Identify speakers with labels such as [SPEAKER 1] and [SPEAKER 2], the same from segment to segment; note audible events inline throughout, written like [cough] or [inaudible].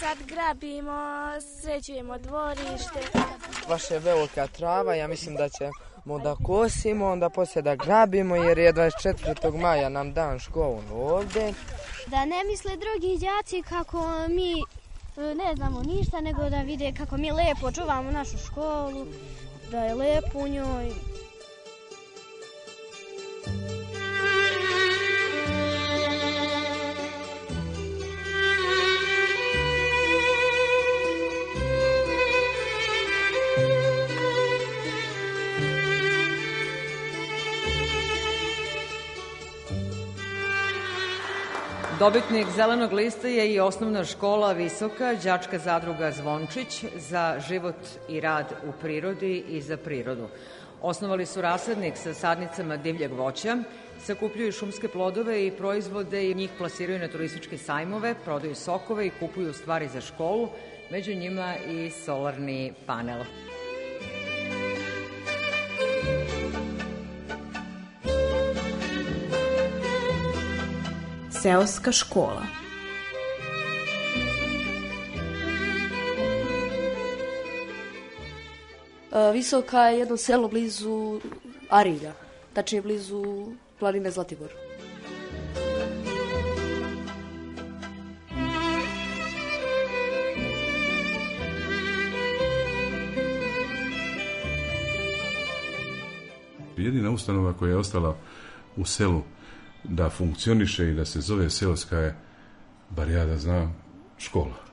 [SPEAKER 1] Sad grabimo, sređujemo dvorište.
[SPEAKER 2] Baš je velika trava, ja mislim da ćemo da kosimo, onda poslije da grabimo jer je 24. maja nam dan školu ovde.
[SPEAKER 3] Da ne misle drugi đaci kako mi e, ne znamo ništa, nego da vide kako mi lepo čuvamo našu školu, da je lepo u njoj.
[SPEAKER 4] Dobitnik zelenog lista je i osnovna škola Visoka, đačka zadruga Zvončić za život i rad u prirodi i za prirodu. Osnovali su rasadnik sa sadnicama divljeg voća, sakupljuju šumske plodove i proizvode i njih plasiraju na turističke sajmove, prodaju sokove i kupuju stvari za školu, među njima i solarni panel.
[SPEAKER 5] Seoska škola.
[SPEAKER 6] E, Visoka je jedno selo blizu Arilja, tačnije blizu planine Zlatibor.
[SPEAKER 7] Jedina ustanova koja je ostala u selu da funkcioniše i da se zove seoska je, bar ja da znam, škola.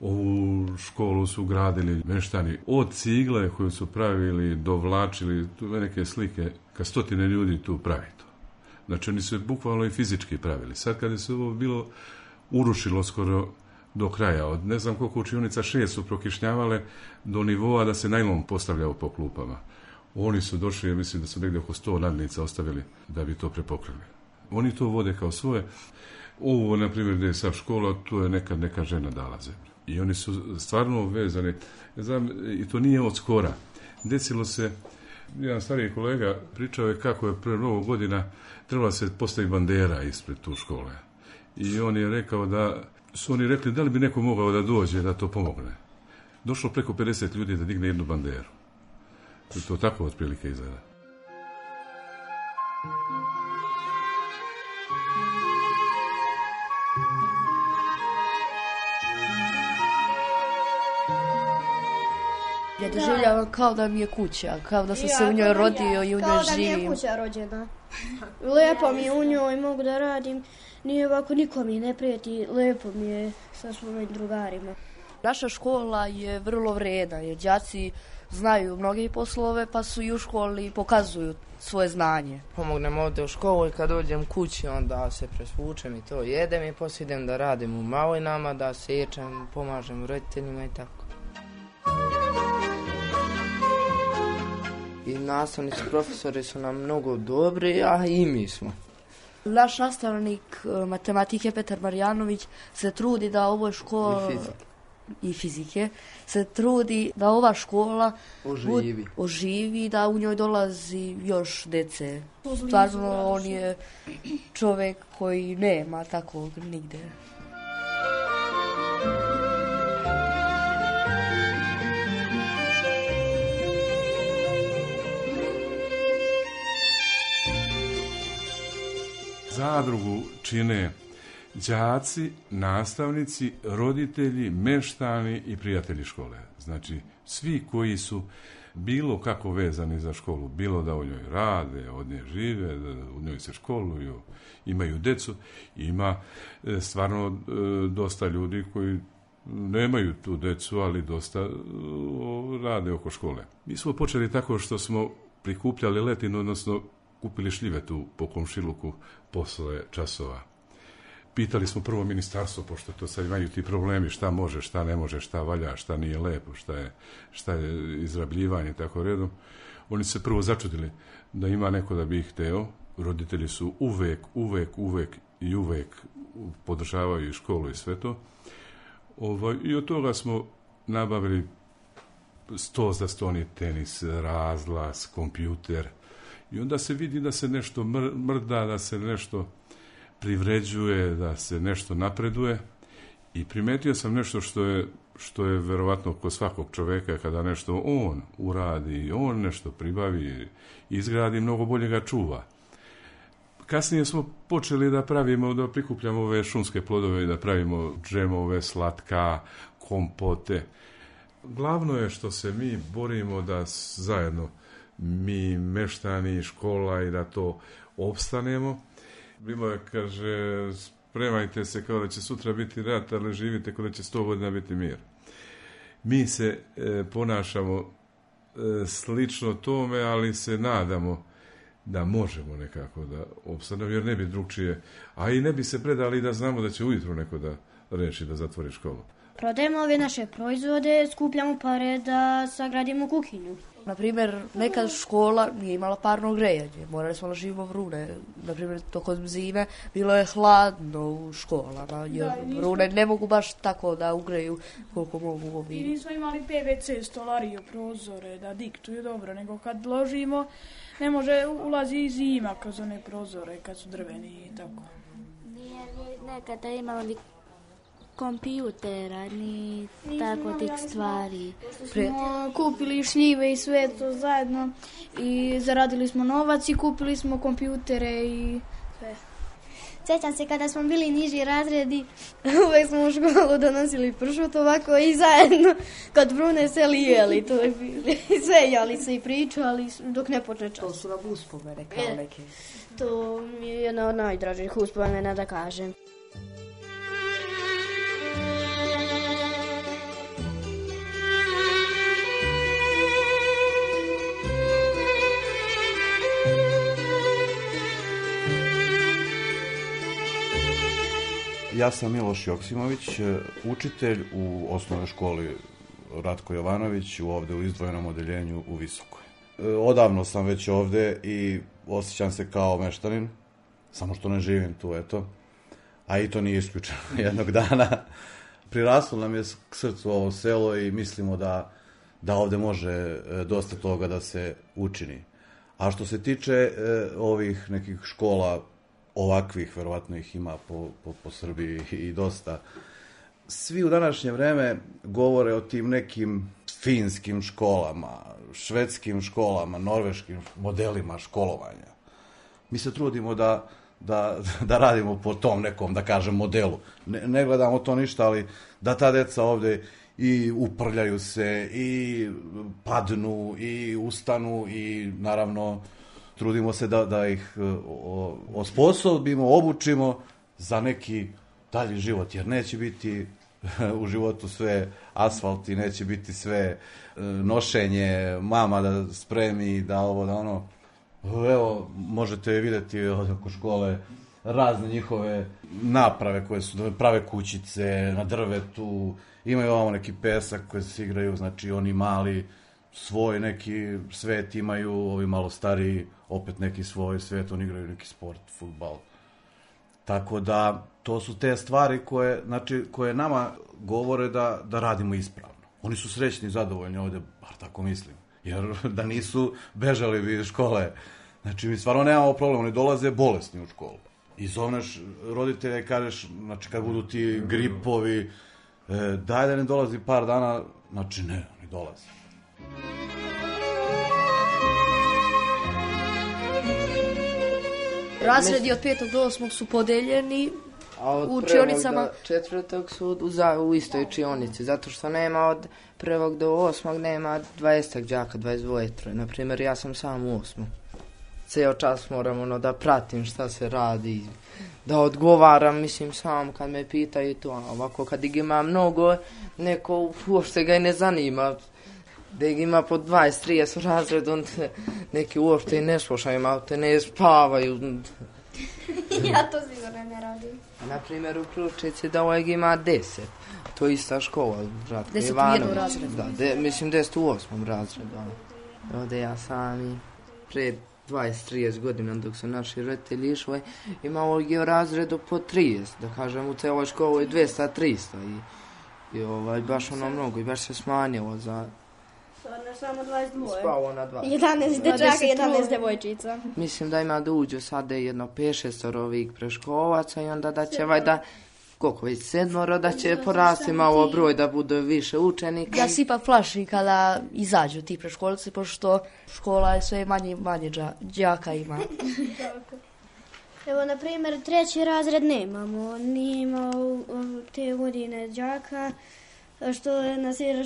[SPEAKER 7] Ovu školu su gradili meštani od cigle koju su pravili, dovlačili, tu neke slike, ka stotine ljudi tu pravi to. Znači oni su je bukvalno i fizički pravili. Sad kada se ovo bilo urušilo skoro do kraja, od ne znam koliko učionica šest su prokišnjavale do nivoa da se najlon postavljao po klupama. Oni su došli, ja mislim da su negdje oko sto nadnica ostavili da bi to prepokrili. Oni to vode kao svoje. Ovo, na primjer, gdje je sad škola, tu je nekad neka žena dala zemlju. I oni su stvarno vezani. Znam, i to nije od skora. Desilo se, jedan stariji kolega pričao je kako je pre mnogo godina trebala se postaviti bandera ispred tu škole. I on je rekao da su oni rekli da li bi neko mogao da dođe da to pomogne. Došlo preko 50 ljudi da digne jednu banderu. To tako otprilike izgleda.
[SPEAKER 6] Ja doživljavam kao da mi je kuća, kao da sam se u njoj rodio i u njoj
[SPEAKER 3] Kao da mi je
[SPEAKER 6] živim.
[SPEAKER 3] kuća rođena. Lepo mi je u njoj, mogu da radim. Nije ovako, niko mi ne prijeti. Lepo mi je sa svojim drugarima.
[SPEAKER 6] Naša škola je vrlo vredna, jer đaci znaju mnoge poslove, pa su i u školi pokazuju svoje znanje.
[SPEAKER 2] Pomognem ovde u školu i kad dođem kući onda se presvučem i to jedem i poslije idem da radim u malinama, da sečem, pomažem roditeljima i tako. I nastavnici, profesori su nam mnogo dobri, a i mi smo.
[SPEAKER 6] Naš nastavnik e, matematike Petar Marjanović se trudi da ovoj školi
[SPEAKER 2] I fizike.
[SPEAKER 6] i fizike se trudi da ova škola
[SPEAKER 2] Oživi.
[SPEAKER 6] bud- oživi da u njoj dolazi još dece. Stvarno on je čovek koji nema takvog nigde.
[SPEAKER 7] Zadrugu čine đaci, nastavnici, roditelji, meštani i prijatelji škole. Znači, svi koji su bilo kako vezani za školu, bilo da u njoj rade, od nje žive, da u njoj se školuju, imaju decu, ima e, stvarno e, dosta ljudi koji nemaju tu decu, ali dosta e, rade oko škole. Mi smo počeli tako što smo prikupljali letinu, odnosno kupili šljivetu po komšiluku posle časova. Pitali smo prvo ministarstvo, pošto to sad imaju ti problemi, šta može, šta ne može, šta valja, šta nije lepo, šta je, šta je izrabljivanje, tako redom. Oni se prvo začudili da ima neko da bi ih hteo. Roditelji su uvek, uvek, uvek i uvek podržavaju i školu i sve to. Ovaj, I od toga smo nabavili sto za stoni tenis, razglas, kompjuter. I onda se vidi da se nešto mr mrda, da se nešto privređuje, da se nešto napreduje. I primetio sam nešto što je, što je verovatno kod svakog čoveka kada nešto on uradi, on nešto pribavi, izgradi, mnogo bolje ga čuva. Kasnije smo počeli da pravimo, da prikupljamo ove šumske plodove i da pravimo džemove, slatka, kompote. Glavno je što se mi borimo da zajedno mi meštani, škola i da to opstanemo. Bilo je, kaže, spremajte se kao da će sutra biti rat, ali živite kao da će sto godina biti mir. Mi se e, ponašamo e, slično tome, ali se nadamo da možemo nekako da opstanemo, jer ne bi drugčije, a i ne bi se predali da znamo da će ujutru neko da reši da zatvori školu.
[SPEAKER 3] Prodajemo ove naše proizvode, skupljamo pare da sagradimo kuhinju.
[SPEAKER 6] Na primjer, neka škola nije imala parno grejanje, morali smo da živimo vrune. Na primjer, tokom zime bilo je hladno u školama, jer da, vrune ne mogu baš tako da ugreju koliko mogu ovi.
[SPEAKER 1] I nismo imali PVC stolariju, prozore, da diktuju dobro, nego kad ložimo, ne može ulazi i zima kroz one prozore, kad su drveni i tako.
[SPEAKER 8] Nije nekada imalo ni kompjutera, ni tako tih stvari.
[SPEAKER 9] Smo kupili šljive i sve to zajedno i zaradili smo novac i kupili smo kompjutere i sve.
[SPEAKER 3] Sjećam se kada smo bili niži razredi, [laughs] uvek smo u školu donosili pršut ovako i zajedno kod Brune se lijeli. To je bili. [laughs] Sve jeli se i pričali dok ne počne čas.
[SPEAKER 6] To su nam uspomene kao neke.
[SPEAKER 3] To mi je jedna od najdražih uspomena da kažem.
[SPEAKER 10] Ja sam Miloš Joksimović, e, učitelj u osnovnoj školi Ratko Jovanović, ovde u izdvojenom odeljenju u Visokoj. E, odavno sam već ovde i osjećam se kao meštanin, samo što ne živim tu, eto. A i to nije isključeno [laughs] jednog dana. Priraslo nam je k srcu ovo selo i mislimo da, da ovde može e, dosta toga da se učini. A što se tiče ovih nekih škola ovakvih, verovatno ih ima po, po, po Srbiji i dosta. Svi u današnje vreme govore o tim nekim finskim školama, švedskim školama, norveškim modelima školovanja. Mi se trudimo da, da, da radimo po tom nekom, da kažem, modelu. Ne, ne gledamo to ništa, ali da ta deca ovde i uprljaju se, i padnu, i ustanu, i naravno trudimo se da, da ih e, osposobimo, obučimo za neki dalji život, jer neće biti [laughs] u životu sve asfalt i neće biti sve e, nošenje, mama da spremi, da ovo, da ono. Evo, možete videti od oko škole razne njihove naprave koje su da prave kućice na drvetu, imaju ovamo neki pesak koji se igraju, znači oni mali svoj neki svet imaju, ovi malo stariji opet neki svoj svet, oni igraju neki sport, futbal. Tako da, to su te stvari koje, znači, koje nama govore da, da radimo ispravno. Oni su srećni i zadovoljni ovde, bar tako mislim. Jer [laughs] da nisu bežali iz škole. Znači, mi stvarno nemamo problem, oni dolaze bolesni u školu. I zovneš roditelja i kažeš, znači, kad budu ti gripovi, e, daj da ne dolazi par dana, znači ne, oni dolaze.
[SPEAKER 6] Razredi od petog do osmog su podeljeni
[SPEAKER 2] A od
[SPEAKER 6] u
[SPEAKER 2] prvog
[SPEAKER 6] učionicama.
[SPEAKER 2] do četvrtog su u, za, u istoj učionici, zato što nema od prvog do osmog nema 20 đaka, 22 troje. Naprimjer, ja sam sam u osmom. Ceo čas moram ono da pratim šta se radi, da odgovaram, mislim, sam kad me pitaju to, a ovako kad ih ima mnogo, neko uopšte ga i ne zanima. Da ih ima po 20-30 u razredu, onda neki uopšte i ne slušaju, malo te ne spavaju. [laughs]
[SPEAKER 3] ja to sigurno ne radim.
[SPEAKER 2] Na primjer u Kručici da ovog ima deset. To je ista škola, Ratko
[SPEAKER 6] Deset u
[SPEAKER 2] Ivanović.
[SPEAKER 6] jednom razredu.
[SPEAKER 2] Da, de, mislim deset u osmom razredu. ono. Ovdje ja sam i pre 20-30 godina dok su naši roditelji išli, imao je u razredu po 30, da kažem u celoj školi 200-300 i, i ovaj, baš ono mnogo i baš se smanjilo za
[SPEAKER 3] Stvarno samo 22.
[SPEAKER 2] spavo na dva.
[SPEAKER 3] 11 dečaka i 11 devojčica.
[SPEAKER 2] Mislim da ima da uđu sada jedno 5-6 ovih preškolaca i onda da će valjda koliko već sedmoro, da će porasti malo broj da bude više učenika.
[SPEAKER 6] Ja se ipak plašim kada izađu ti preškolci, pošto škola je sve manje i manje đa- đaka ima. [laughs]
[SPEAKER 3] Evo, na primjer, treći razred nemamo. Nije imao um, te godine đaka, što nas je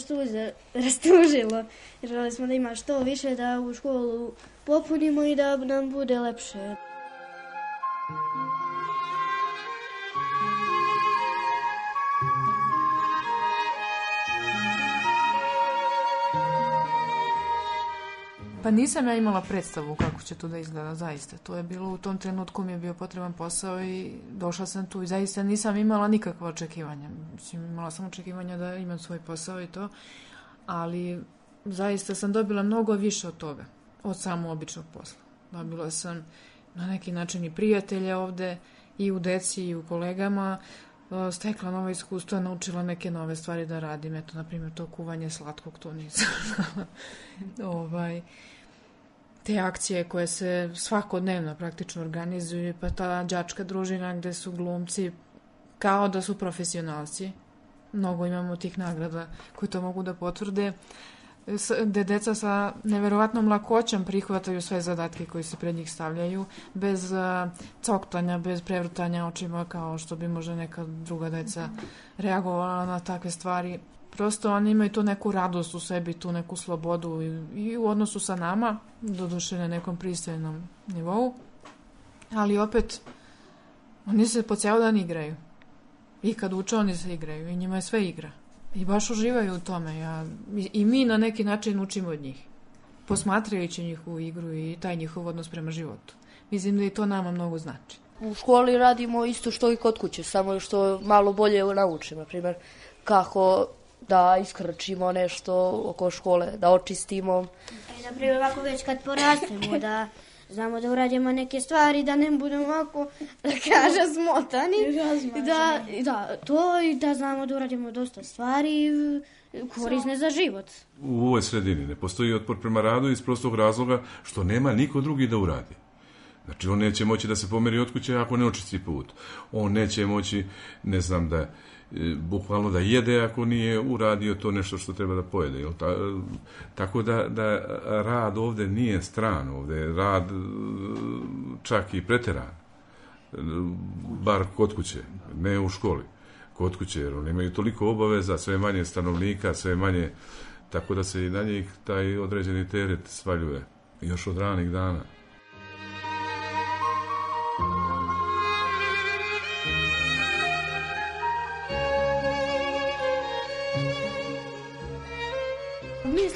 [SPEAKER 3] rastužilo. Želi smo da ima što više da u školu popunimo i da nam bude lepše.
[SPEAKER 11] Pa nisam ja imala predstavu kako će to da izgleda, zaista. To je bilo u tom trenutku mi je bio potreban posao i došla sam tu i zaista nisam imala nikakva očekivanja. Mislim, imala sam očekivanja da imam svoj posao i to, ali zaista sam dobila mnogo više od toga, od samo običnog posla. Dobila sam na neki način i prijatelje ovde, i u deci, i u kolegama, e, stekla nova iskustva, naučila neke nove stvari da radim. Eto, na primjer, to kuvanje slatkog, to nisam [laughs] znala. ovaj, te akcije koje se svakodnevno praktično organizuju, pa ta đačka družina gde su glumci kao da su profesionalci. Mnogo imamo tih nagrada koji to mogu da potvrde s- gde deca sa neverovatnom lakoćom prihvataju sve zadatke koji se pred njih stavljaju, bez a, coktanja, bez prevrtanja očima kao što bi možda neka druga deca reagovala na takve stvari. Prosto oni imaju tu neku radost u sebi, tu neku slobodu i, i u odnosu sa nama, doduše na nekom pristojnom nivou, ali opet oni se po ceo dan igraju. I kad uče oni se igraju i njima je sve igra. I baš uživaju u tome. Ja, i, I mi na neki način učimo od njih. Posmatrajući njihovu igru i taj njihov odnos prema životu. Mislim da i to nama mnogo znači.
[SPEAKER 6] U školi radimo isto što i kod kuće, samo što malo bolje naučimo. Na primjer, kako da iskrčimo nešto oko škole, da očistimo.
[SPEAKER 3] E, na primjer, ovako već kad porastemo, da znamo da uradimo neke stvari, da ne budemo ovako, da kaže, smotani. I da, i da, to i da znamo da uradimo dosta stvari korisne za život.
[SPEAKER 7] U ovoj sredini ne postoji otpor prema radu iz prostog razloga što nema niko drugi da uradi. Znači, on neće moći da se pomeri od kuće ako ne očisti put. On neće moći, ne znam, da bukvalno da jede ako nije uradio to nešto što treba da pojede. Jel? Ta, tako da, da rad ovde nije stran, ovde je rad čak i preteran. Bar kod kuće, ne u školi. Kod kuće, jer oni imaju toliko obaveza, sve manje stanovnika, sve manje, tako da se i na njih taj određeni teret svaljuje još od ranih dana.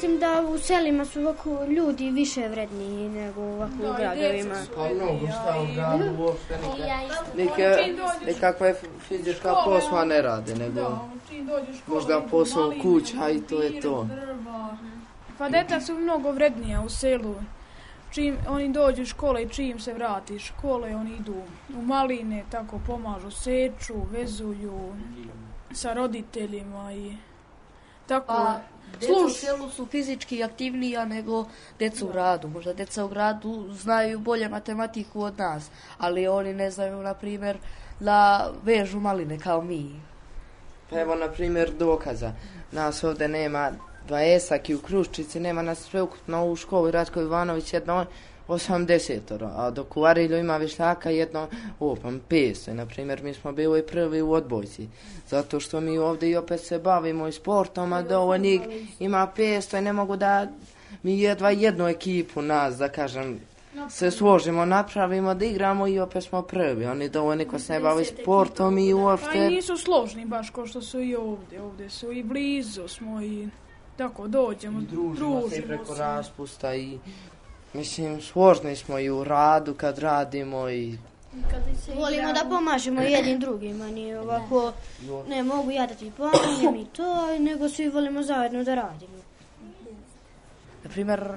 [SPEAKER 3] Mislim da u selima su ovako ljudi više vredniji nego ovako u gradovima.
[SPEAKER 2] Pa mnogo šta u gradu uopšte
[SPEAKER 1] Čim dođeš-
[SPEAKER 2] nekakva fizička posla ne rade, nego
[SPEAKER 1] Da, dođeš školu,
[SPEAKER 2] možda posao kuća i to je to.
[SPEAKER 1] Pa deta su mnogo vrednija u selu. Čim oni dođu iz škole i čim se vrati iz škole, oni idu u maline, tako pomažu, seču, vezuju sa roditeljima i tako.
[SPEAKER 6] Pa, deca u selu su fizički aktivnija nego deca u gradu. Možda deca u gradu znaju bolje matematiku od nas, ali oni ne znaju, na primjer, da vežu maline kao mi.
[SPEAKER 2] Pa evo, na primjer, dokaza. Nas ovde nema dva esak i u Kruščici, nema nas sveukupno u školi Ratko Ivanović, jedno 80 a dok u Arilju ima višnjaka jedno opam 500. Na primjer, mi smo bili prvi u odbojci, zato što mi ovdje i opet se bavimo i sportom, a do njih ima 500 i ne mogu da mi jedva jednu ekipu nas, da kažem, se složimo, napravimo da igramo i opet smo prvi. Oni dovoljno ko se ne bavi sportom i uopšte...
[SPEAKER 1] Pa i nisu složni baš kao što su i ovdje. Ovdje su i blizu smo i tako dođemo, družimo, družimo
[SPEAKER 2] se. preko raspusta i mislim složni smo i u radu kad radimo i
[SPEAKER 3] Volimo da pomažemo jednim drugima, nije ovako, ne mogu ja da ti pomognem i to, nego svi volimo zajedno da radimo.
[SPEAKER 6] Na primjer,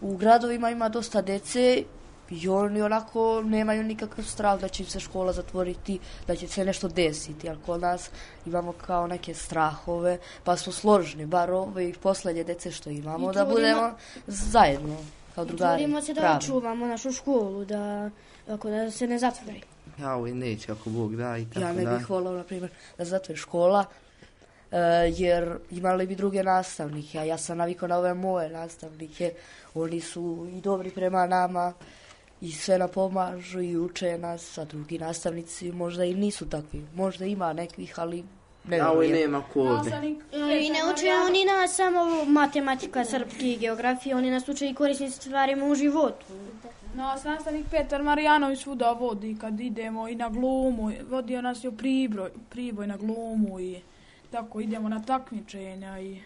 [SPEAKER 6] u gradovima ima dosta dece i oni onako nemaju nikakav strah da će im se škola zatvoriti, da će se nešto desiti, ali kod nas imamo kao neke strahove, pa smo složni, bar ove poslednje dece što imamo, da budemo zajedno kao drugari.
[SPEAKER 3] Trudimo se da očuvamo našu školu, da, ako da se ne zatvori.
[SPEAKER 2] Ja, ovo neće, ako Bog da i tako da.
[SPEAKER 6] Ja ne bih volao, na primjer, da zatvori škola, Uh, jer imali bi druge nastavnike, a ja sam navikao na ove moje nastavnike, oni su i dobri prema nama i sve nam pomažu i uče nas, a drugi nastavnici možda i nisu takvi, možda ima nekih, ali ne
[SPEAKER 2] ja, ovo nema kode.
[SPEAKER 3] I ne uče oni nas samo matematika, srpski i geografija, oni nas uče i korisnim stvarima u životu.
[SPEAKER 1] Nas nastavnik Petar Marijanović svuda vodi kad idemo i na glumu, vodio nas i u Priboj, Priboj na glumu i tako idemo na takmičenja i...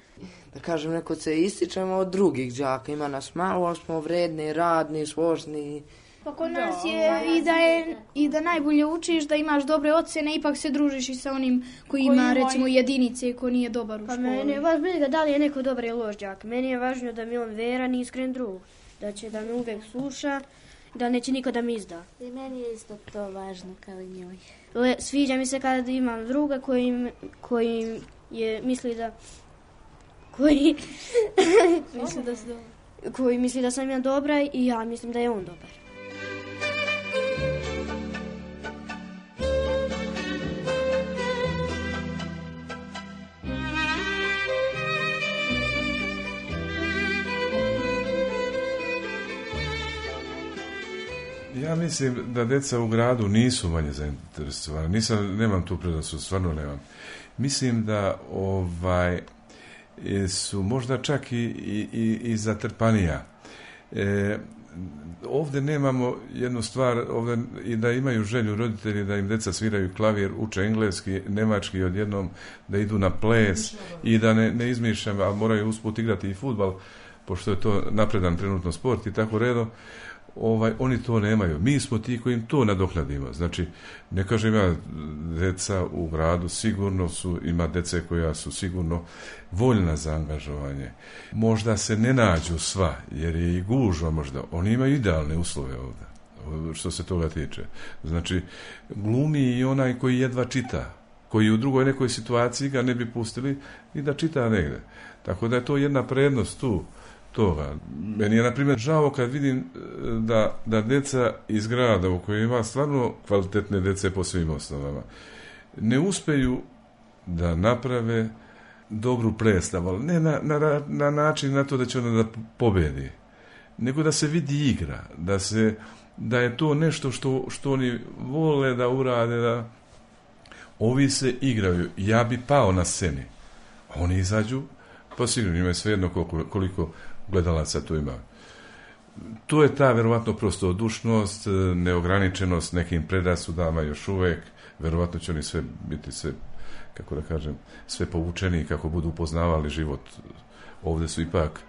[SPEAKER 2] Da kažem, neko se ističemo od drugih đaka, ima nas malo, smo vredni, radni, složni.
[SPEAKER 9] Pa kod nas je i da, je i da najbolje učiš, da imaš dobre ocene, ipak se družiš i sa onim koji ima, recimo, jedinice ko nije dobar u
[SPEAKER 3] pa
[SPEAKER 9] školi.
[SPEAKER 3] Pa meni je važno da li je neko dobar ili loš đak. Meni je važno da mi on veran i iskren drug. Da će da me uvek sluša, da neće niko da mi izda.
[SPEAKER 8] I meni je isto to važno kao i njoj.
[SPEAKER 3] Le, sviđa mi se kada imam druga koji, koji je, misli da koji [laughs] misli da koji misli da sam ja dobra i ja mislim da je on dobar.
[SPEAKER 7] Ja mislim da deca u gradu nisu manje zainteresovana. Nisam, nemam tu predrasu, stvarno nemam. Mislim da ovaj su možda čak i, i, i zatrpanija. E, ovde nemamo jednu stvar, ovde i da imaju želju roditelji da im deca sviraju klavir, uče engleski, nemački odjednom, da idu na ples i da ne, ne izmišljam, a moraju usput igrati i futbal, pošto je to napredan trenutno sport i tako redo ovaj, oni to nemaju. Mi smo ti koji im to nadoknadimo. Znači, ne kažem ja, deca u gradu sigurno su, ima dece koja su sigurno voljna za angažovanje. Možda se ne nađu sva, jer je i gužva možda. Oni imaju idealne uslove ovde što se toga tiče. Znači, glumi i onaj koji jedva čita, koji u drugoj nekoj situaciji ga ne bi pustili i da čita negde. Tako da je to jedna prednost tu toga. Meni je, na primjer, žao kad vidim e, da, da deca iz grada u kojoj ima stvarno kvalitetne dece po svim osnovama, ne uspeju da naprave dobru predstavu, ne na, na, na način na to da će ona da pobedi, nego da se vidi igra, da se da je to nešto što, što oni vole da urade, da ovi se igraju. Ja bi pao na sceni. Oni izađu, pa sigurno imaju svejedno koliko, koliko gledalaca tu ima. Tu je ta verovatno prosto odušnost, neograničenost nekim predrasudama još uvek, verovatno će oni sve biti sve, kako da kažem, sve povučeni kako budu upoznavali život. Ovde su ipak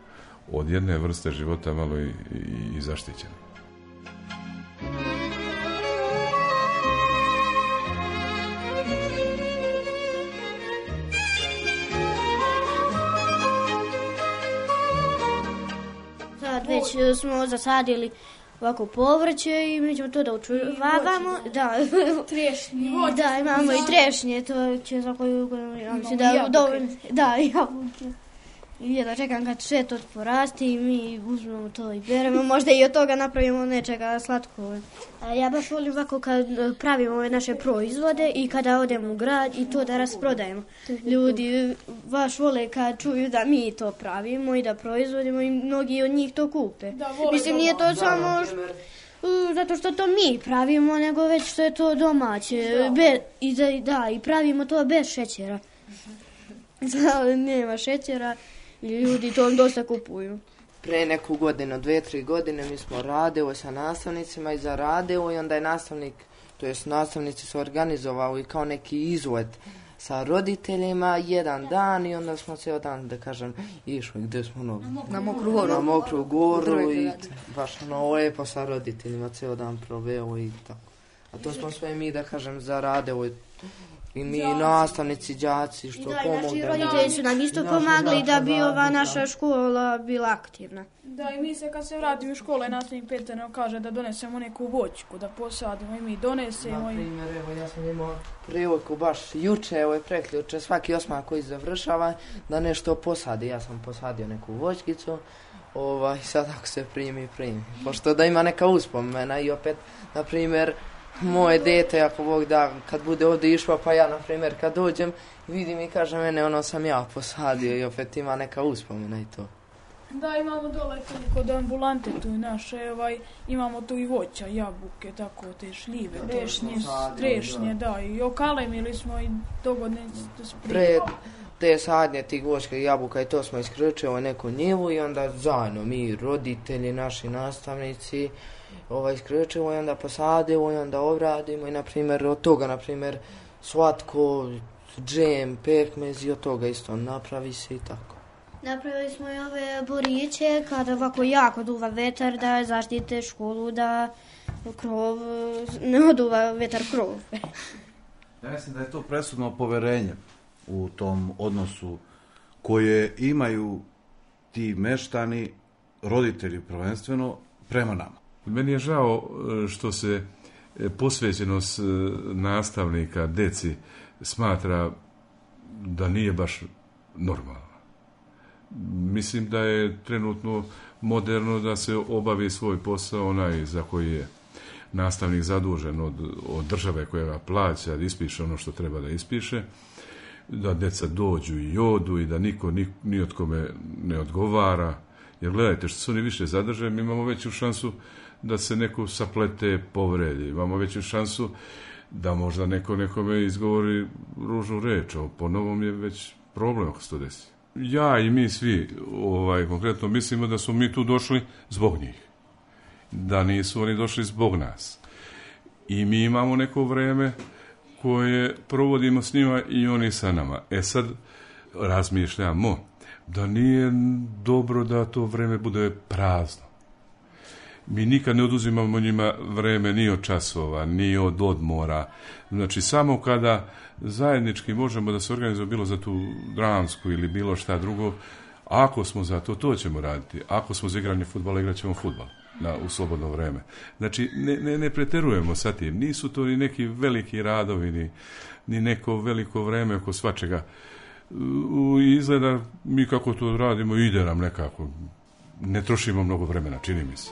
[SPEAKER 7] od jedne vrste života malo i, i, i zaštićeni.
[SPEAKER 3] Već e, smo zasadili ovako povrće i mi ćemo to da učuvavamo. Da.
[SPEAKER 9] Trešnje.
[SPEAKER 3] Da, imamo i trešnje, to će za koju godinu, ja mislim da
[SPEAKER 9] jabuke.
[SPEAKER 3] dovoljno. Da, jabuke. I jedva čekam kad sve to porasti i mi uzmemo to i beremo. Možda i od toga napravimo nečega slatko. A ja baš volim ovako kad e, pravimo ove naše proizvode i kada odemo u grad i to da rasprodajemo. Ljudi baš vole kad čuju da mi to pravimo i da proizvodimo i mnogi od njih to kupe. Mislim, nije to samo š- Uh, zato što to mi pravimo, nego već što je to domaće. Be, i, da, da, i pravimo to bez šećera. [laughs] Sada nema šećera i ljudi to dosta kupuju.
[SPEAKER 2] Pre neku godinu, dve, tri godine mi smo radili sa nastavnicima i zaradili i onda je nastavnik, to jest nastavnici su organizovali kao neki izlet sa roditeljima jedan dan i onda smo cijel dan, da kažem, išli gdje smo ono,
[SPEAKER 6] Na Mokru goru.
[SPEAKER 2] na Mokru goru i
[SPEAKER 6] grad.
[SPEAKER 2] baš ono lepo sa roditeljima cijel dan proveo i tako. A to smo sve mi, da kažem, zaradili i mi nastavnici, đaci, što
[SPEAKER 3] I da, i roditelji su nam isto
[SPEAKER 2] Naši
[SPEAKER 3] pomagali da bi ova
[SPEAKER 2] radnika.
[SPEAKER 3] naša škola bila aktivna.
[SPEAKER 1] Da, i mi se kad se vrati u škole, nastavnik Petar nam kaže da donesemo neku voćku, da posadimo i mi donesemo.
[SPEAKER 2] Na
[SPEAKER 1] i...
[SPEAKER 2] primjer, evo, ja sam imao priliku baš juče, evo je preključe, svaki osmak koji završava, da nešto posadi. Ja sam posadio neku voćkicu, ovaj, sad ako se primi, primi. Pošto da ima neka uspomena i opet, na primjer, moje dete, ako Bog da, kad bude ovdje išlo, pa ja, na primjer, kad dođem, vidim i kaže mene, ono sam ja posadio i opet ima neka uspomena i to.
[SPEAKER 1] Da, imamo dole kod ambulante tu i naše, ovaj, imamo tu i voća, jabuke, tako, te šljive, tešnje,
[SPEAKER 2] Sadimo,
[SPEAKER 1] trešnje, da, i okalemili smo i dogodne s-
[SPEAKER 2] Pre te sadnje tih voćka i jabuka i to smo iskrčili neku njivu i onda zajedno mi roditelji, naši nastavnici, ovaj iskrčimo i onda posadimo i onda obradimo i na primjer od toga na primjer slatko, džem, pekmez i od toga isto napravi se i tako.
[SPEAKER 3] Napravili smo i ove boriće kada ovako jako duva vetar da zaštite školu da krov, ne oduva vetar krov. [laughs]
[SPEAKER 10] Ja mislim da je to presudno poverenje u tom odnosu koje imaju ti meštani, roditelji prvenstveno, prema nama.
[SPEAKER 7] Meni je žao e, što se e, posvećenost e, nastavnika deci smatra da nije baš normalna. Mislim da je trenutno moderno da se obavi svoj posao onaj za koji je nastavnik zadužen od, od države koja ga plaća, da ispiše ono što treba da ispiše, da deca dođu i odu i da niko ni, ni od kome ne odgovara. Jer gledajte, što se oni više zadrže, mi imamo veću šansu da se neko saplete povredi. Imamo veću šansu da možda neko nekome izgovori ružnu reč. Ovo po novom je već problem ako se to desi. Ja i mi svi ovaj, konkretno mislimo da smo mi tu došli zbog njih. Da nisu oni došli zbog nas. I mi imamo neko vreme koje provodimo s njima i oni sa nama. E sad razmišljamo da nije dobro da to vreme bude prazno. Mi nikad ne oduzimamo njima vreme ni od časova, ni od odmora. Znači, samo kada zajednički možemo da se organizujemo bilo za tu dramsku ili bilo šta drugo, ako smo za to, to ćemo raditi. Ako smo za igranje futbala, igrat ćemo futbal na, u slobodno vreme. Znači, ne, ne, ne preterujemo sa tim. Nisu to ni neki veliki radovi, ni, ni neko veliko vreme oko svačega. Izgleda mi kako to radimo, ide nam nekako. Ne trošimo mnogo vremena, čini mi se.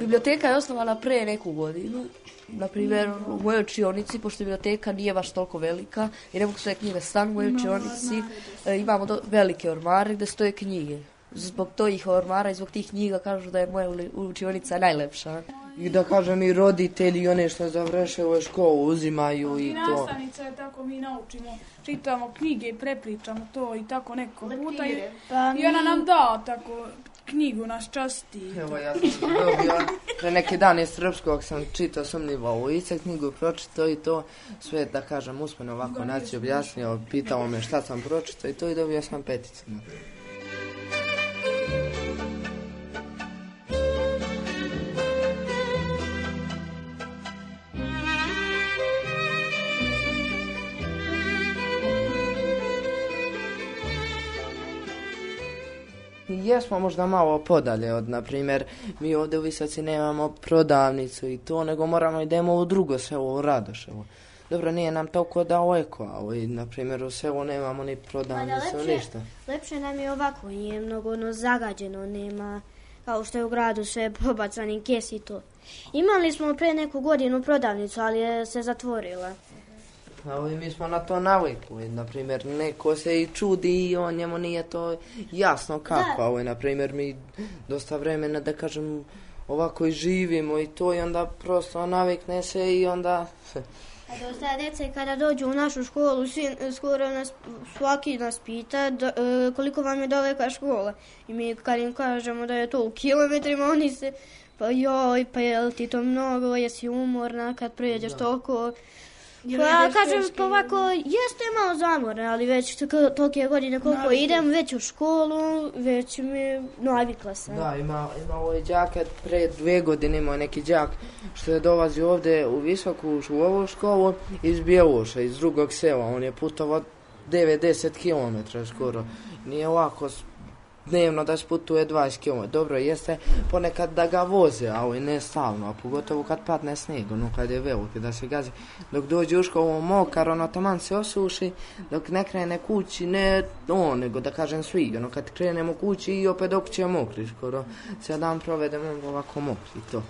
[SPEAKER 6] Biblioteka je osnovana pre neku godinu. Na primjer, u mojoj učionici, pošto biblioteka nije baš toliko velika i ne mogu sve knjige stan u mojoj učionici, e, imamo do, velike ormare gde stoje knjige. Zbog tojih ormara i zbog tih knjiga kažu da je moja učionica najlepša.
[SPEAKER 2] I da kažem i roditelji i one što završile školu uzimaju i
[SPEAKER 1] I
[SPEAKER 2] to.
[SPEAKER 1] nastavnica je tako, mi naučimo, čitamo knjige, prepričamo to i tako neko puta. I,
[SPEAKER 3] Pa
[SPEAKER 1] I ona nam da tako knjigu nas časti.
[SPEAKER 2] Evo ja sam dobio pre neki dan iz srpskog sam čitao sumnjivo ulice, knjigu pročitao i to sve da kažem usmeno ovako naći objasnio, pitao me šta sam pročitao i to i dobio sam peticu. Jesmo možda malo podalje od, na primjer, mi ovdje u Visoci nemamo prodavnicu i to, nego moramo idemo u drugo selo, u Radoševo. Dobro, nije nam toliko daleko, ali, na primjer, u selu nemamo ni prodavnicu,
[SPEAKER 3] lepše,
[SPEAKER 2] ništa.
[SPEAKER 3] lepše nam je ovako, nije mnogo ono zagađeno, nema kao što je u gradu sve [laughs] pobacani kes i to. Imali smo pre neku godinu prodavnicu, ali je se zatvorila.
[SPEAKER 2] Ali mi smo na to navikli, na primjer, neko se i čudi i on njemu nije to jasno kako, ali, na primjer, mi dosta vremena, da kažem, ovako i živimo i to i onda prosto navikne se i onda...
[SPEAKER 3] A dosta djece kada dođu u našu školu, svi, skoro nas, svaki nas pita da, e, koliko vam je daleka škola. I mi kad im kažemo da je to u kilometrima, oni se, pa joj, pa je ti to mnogo, jesi umorna kad pređeš toliko. Pa kažem pa ovako, jeste malo zamorna, ali već tolike godine koliko
[SPEAKER 2] Navikla.
[SPEAKER 3] idem, već u školu, već mi navikla sam.
[SPEAKER 2] Da, ima, ima ovaj đak, pre dve godine imao neki đak što je dolazi ovdje u visoku u ovu školu iz Bjeloša, iz drugog sela. On je putovao 90 km skoro. Nije ovako s- dnevno da sputuje 20 km. Dobro, jeste ponekad da ga voze, ali ne stalno, a pogotovo kad padne snijeg, ono kad je veliki da se gazi. Dok dođe u školu mokar, ono taman se osuši, dok ne krene kući, ne on, nego da kažem svi, ono kad krenemo kući i opet dok će mokri, skoro cijel dan provedemo ovako mokri, to.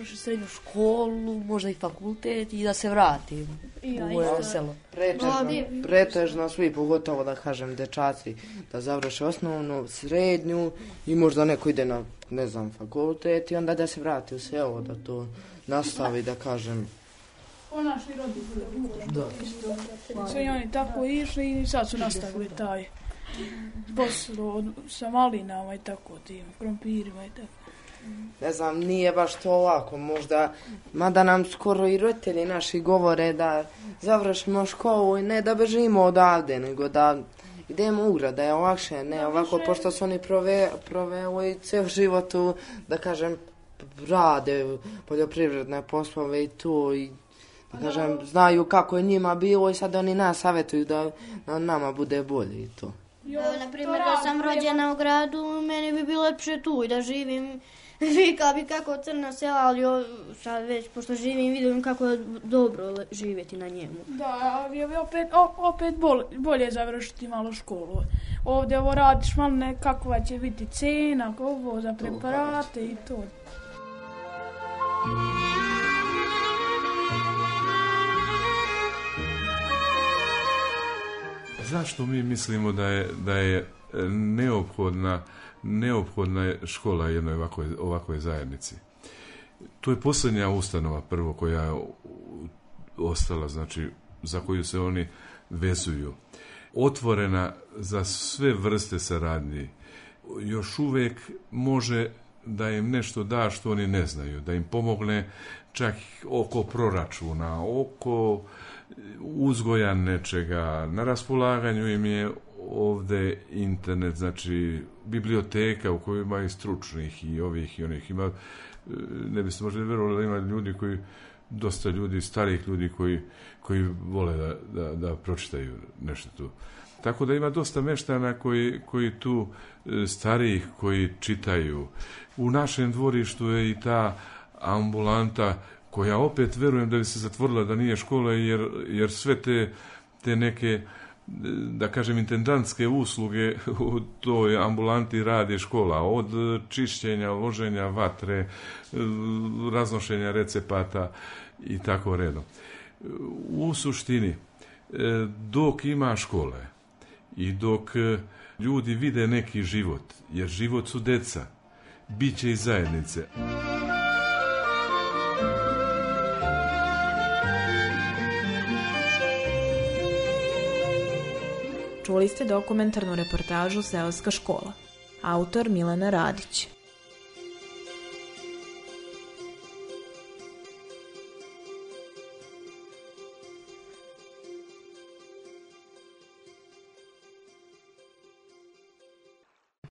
[SPEAKER 6] Da završim srednju školu, možda i fakultet i da se vratim
[SPEAKER 3] I ja
[SPEAKER 6] u moje
[SPEAKER 3] isto.
[SPEAKER 6] selo.
[SPEAKER 2] Pretežno, pretežno svi, pogotovo da kažem dečaci, da završe osnovnu, srednju i možda neko ide na, ne znam, fakultet i onda da se vrati u selo, da to nastavi, da kažem,
[SPEAKER 1] naši roditelji.
[SPEAKER 2] Da.
[SPEAKER 1] Isto. Sve i oni tako išli i sad su nastavili taj posao sa malinama i tako tim, krompirima i tako.
[SPEAKER 2] Ne znam, nije baš to lako, možda, mada nam skoro i roditelji naši govore da završimo školu i ne da bežimo odavde, nego da idemo u grad, da je lakše, ne ovako, pošto su oni prove, proveli ceo život u, da kažem, rade poljoprivredne poslove i to i da kažem, znaju kako je njima bilo i sad oni nas savjetuju da, da nama bude bolje i to.
[SPEAKER 3] Evo, na primjer, da sam rođena u gradu, meni bi bilo lepše tu i da živim [laughs] Vika bi kako crna sela, ali o, sad već, pošto živim, vidim kako je dobro le- živjeti na njemu.
[SPEAKER 1] Da, ali je opet, opet bol, bolje završiti malo školu. Ovdje ovo radiš malo nekakva će biti cena, ovo za preparate i to.
[SPEAKER 7] Zašto mi mislimo da je, da je e, neophodna, neophodna je škola jednoj ovakvoj, ovakvoj zajednici? To je posljednja ustanova prvo koja je ostala, znači za koju se oni vezuju. Otvorena za sve vrste saradnji. Još uvijek može da im nešto da što oni ne znaju, da im pomogne čak oko proračuna, oko uzgoja nečega, na raspolaganju im je ovdje internet, znači biblioteka u kojoj ima i stručnih i ovih i onih ima, e, ne biste možda vjerovali da ima ljudi koji, dosta ljudi, starijih ljudi koji, koji vole da, da, da pročitaju nešto tu. Tako da ima dosta meštana koji, koji tu e, starijih koji čitaju. U našem dvorištu je i ta ambulanta koja opet verujem da bi se zatvorila da nije škola jer, jer sve te, te neke e, da kažem intendantske usluge u toj ambulanti radi škola od čišćenja, loženja vatre, raznošenja recepata i tako redom. U suštini e, dok ima škole i dok ljudi vide neki život, jer život su deca, bit će i zajednice.
[SPEAKER 5] Čuli ste dokumentarnu reportažu Seoska škola. Autor Milena Radić.